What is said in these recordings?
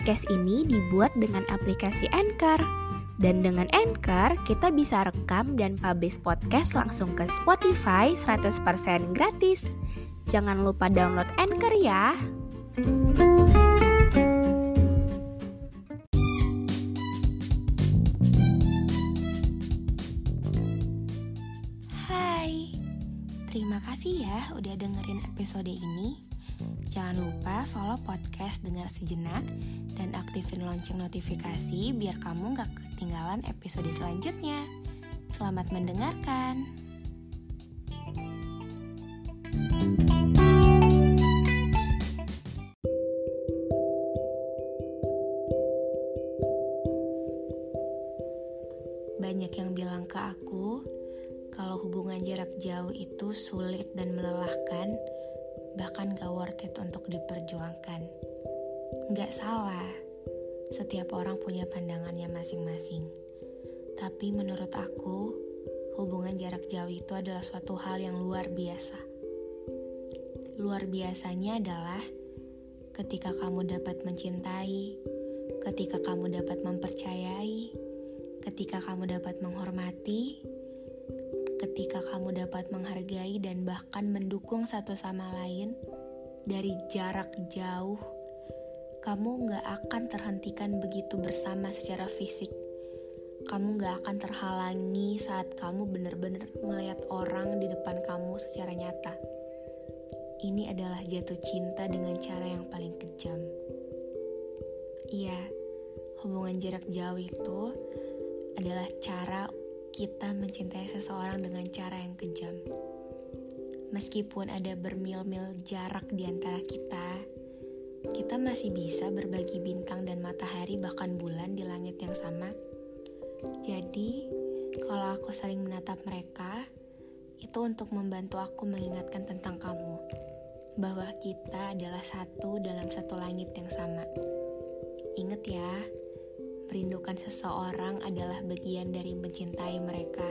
Podcast ini dibuat dengan aplikasi Anchor. Dan dengan Anchor, kita bisa rekam dan publish podcast langsung ke Spotify 100% gratis. Jangan lupa download Anchor ya. Hai, terima kasih ya udah dengerin episode ini. Jangan lupa follow podcast Dengar Sejenak dan aktifin lonceng notifikasi biar kamu gak ketinggalan episode selanjutnya. Selamat mendengarkan. Banyak yang bilang ke aku kalau hubungan jarak jauh itu sulit dan melelahkan, bahkan gak worth it untuk diperjuangkan. Gak salah, setiap orang punya pandangannya masing-masing. Tapi menurut aku, hubungan jarak jauh itu adalah suatu hal yang luar biasa. Luar biasanya adalah ketika kamu dapat mencintai, ketika kamu dapat mempercayai, ketika kamu dapat menghormati, ketika kamu dapat menghargai dan bahkan mendukung satu sama lain dari jarak jauh, kamu gak akan terhentikan begitu bersama secara fisik. Kamu gak akan terhalangi saat kamu benar-benar melihat orang di depan kamu secara nyata. Ini adalah jatuh cinta dengan cara yang paling kejam. Iya, hubungan jarak jauh itu adalah cara kita mencintai seseorang dengan cara yang kejam. Meskipun ada bermil-mil jarak di antara kita, kita masih bisa berbagi bintang dan matahari bahkan bulan di langit yang sama. Jadi, kalau aku sering menatap mereka, itu untuk membantu aku mengingatkan tentang kamu, bahwa kita adalah satu dalam satu langit yang sama. Ingat ya, merindukan seseorang adalah bagian dari mencintai mereka.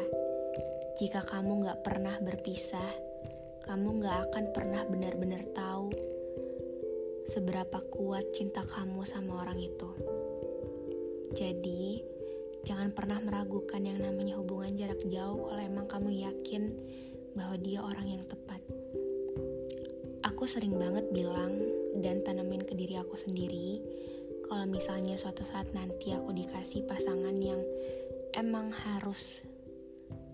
Jika kamu gak pernah berpisah, kamu gak akan pernah benar-benar tahu seberapa kuat cinta kamu sama orang itu. Jadi, jangan pernah meragukan yang namanya hubungan jarak jauh kalau emang kamu yakin bahwa dia orang yang tepat. Aku sering banget bilang dan tanamin ke diri aku sendiri kalau misalnya suatu saat nanti aku dikasih pasangan yang emang harus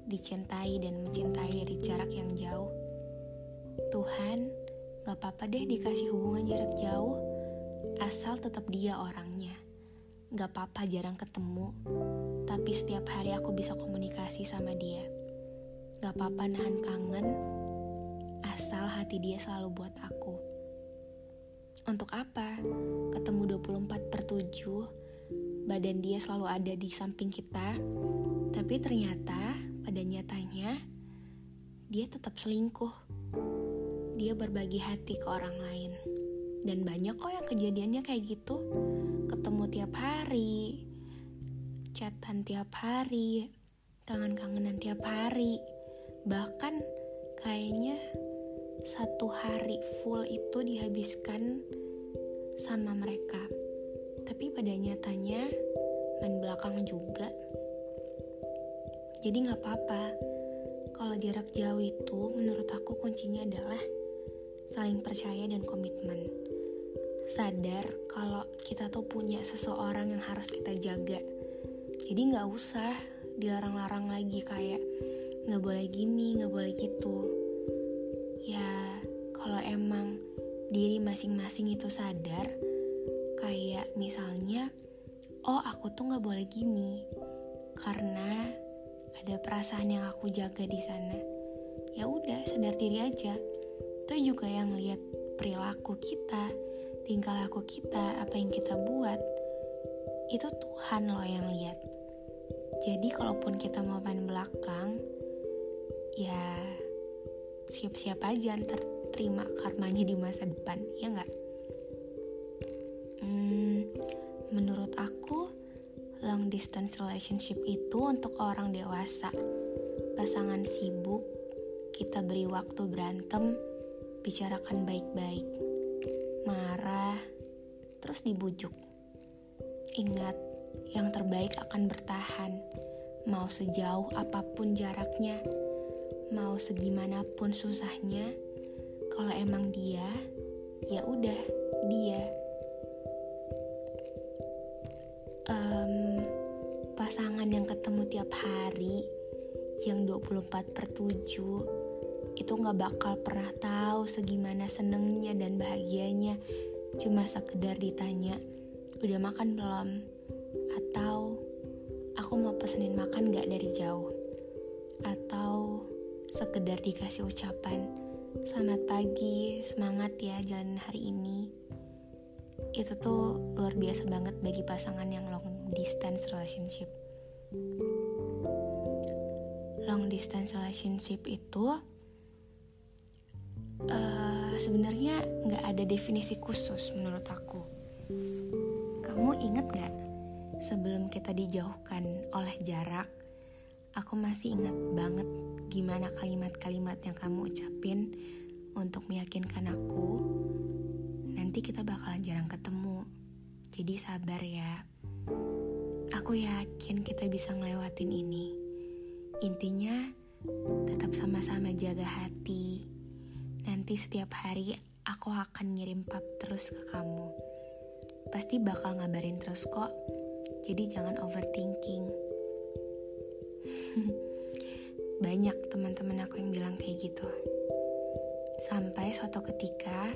dicintai dan mencintai dari jarak yang jauh. Tuhan, gak apa-apa deh dikasih hubungan jarak jauh, asal tetap dia orangnya. Gak apa-apa jarang ketemu, tapi setiap hari aku bisa komunikasi sama dia. Gak apa-apa nahan kangen, asal hati dia selalu buat aku. Untuk apa? Ketemu 24 per 7, badan dia selalu ada di samping kita, tapi ternyata pada nyatanya dia tetap selingkuh. Dia berbagi hati ke orang lain. Dan banyak kok yang kejadiannya kayak gitu. Ketemu tiap hari, chatan tiap hari, kangen-kangenan tiap hari. Bahkan kayaknya satu hari full itu dihabiskan sama mereka. Tapi pada nyatanya main belakang juga. Jadi nggak apa-apa. Kalau jarak jauh itu menurut aku kuncinya adalah saling percaya dan komitmen. Sadar kalau kita tuh punya seseorang yang harus kita jaga. Jadi nggak usah dilarang-larang lagi kayak nggak boleh gini, nggak boleh gitu diri masing-masing itu sadar kayak misalnya oh aku tuh nggak boleh gini karena ada perasaan yang aku jaga di sana. Ya udah, sadar diri aja. Itu juga yang lihat perilaku kita, tingkah laku kita, apa yang kita buat. Itu Tuhan loh yang lihat. Jadi kalaupun kita mau main belakang, ya siap-siap aja ntar terima karmanya di masa depan, ya nggak? Hmm, menurut aku long distance relationship itu untuk orang dewasa. Pasangan sibuk, kita beri waktu berantem, bicarakan baik-baik, marah, terus dibujuk. Ingat, yang terbaik akan bertahan, mau sejauh apa pun jaraknya mau segimanapun susahnya, kalau emang dia, ya udah dia. Um, pasangan yang ketemu tiap hari, yang 24 per 7, itu gak bakal pernah tahu segimana senengnya dan bahagianya. Cuma sekedar ditanya, udah makan belum? Atau, aku mau pesenin makan gak dari jauh? Atau, sekedar dikasih ucapan selamat pagi, semangat ya jalan hari ini. Itu tuh luar biasa banget bagi pasangan yang long distance relationship. Long distance relationship itu uh, sebenarnya nggak ada definisi khusus menurut aku. Kamu inget gak sebelum kita dijauhkan oleh jarak, aku masih ingat banget gimana kalimat-kalimat yang kamu ucapin untuk meyakinkan aku nanti kita bakalan jarang ketemu. Jadi sabar ya. Aku yakin kita bisa ngelewatin ini. Intinya tetap sama-sama jaga hati. Nanti setiap hari aku akan ngirim pap terus ke kamu. Pasti bakal ngabarin terus kok. Jadi jangan overthinking. Banyak teman-teman aku yang bilang kayak gitu. Sampai suatu ketika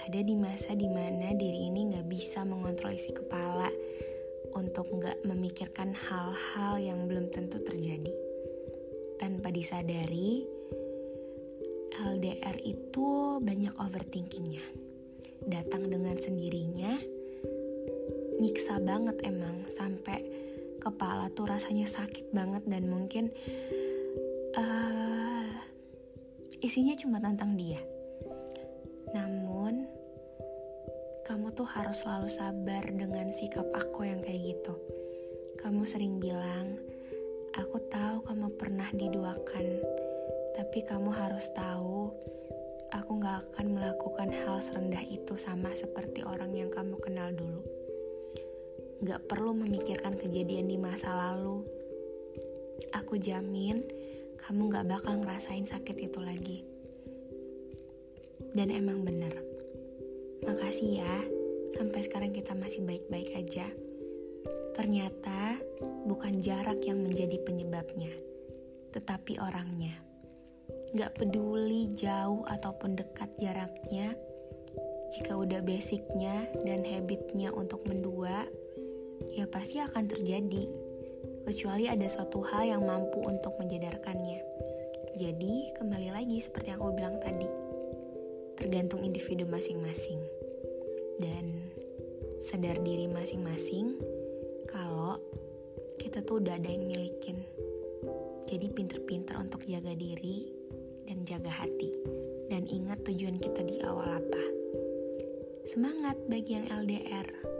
ada di masa di mana diri ini gak bisa mengontrol isi kepala untuk gak memikirkan hal-hal yang belum tentu terjadi. Tanpa disadari, LDR itu banyak overthinkingnya. Datang dengan sendirinya, nyiksa banget emang sampai kepala tuh rasanya sakit banget dan mungkin uh, isinya cuma tentang dia. Namun, kamu tuh harus selalu sabar dengan sikap aku yang kayak gitu. Kamu sering bilang, aku tahu kamu pernah diduakan, tapi kamu harus tahu, aku gak akan melakukan hal serendah itu sama seperti orang yang kamu kenal dulu. Gak perlu memikirkan kejadian di masa lalu. Aku jamin, kamu gak bakal ngerasain sakit itu lagi. Dan emang bener. Makasih ya, sampai sekarang kita masih baik-baik aja. Ternyata bukan jarak yang menjadi penyebabnya, tetapi orangnya. Gak peduli jauh ataupun dekat jaraknya, jika udah basicnya dan habitnya untuk mendua, ya pasti akan terjadi kecuali ada suatu hal yang mampu untuk menjadarkannya. Jadi, kembali lagi seperti yang aku bilang tadi, tergantung individu masing-masing. Dan sadar diri masing-masing kalau kita tuh udah ada yang milikin. Jadi pinter-pinter untuk jaga diri dan jaga hati. Dan ingat tujuan kita di awal apa. Semangat bagi yang LDR.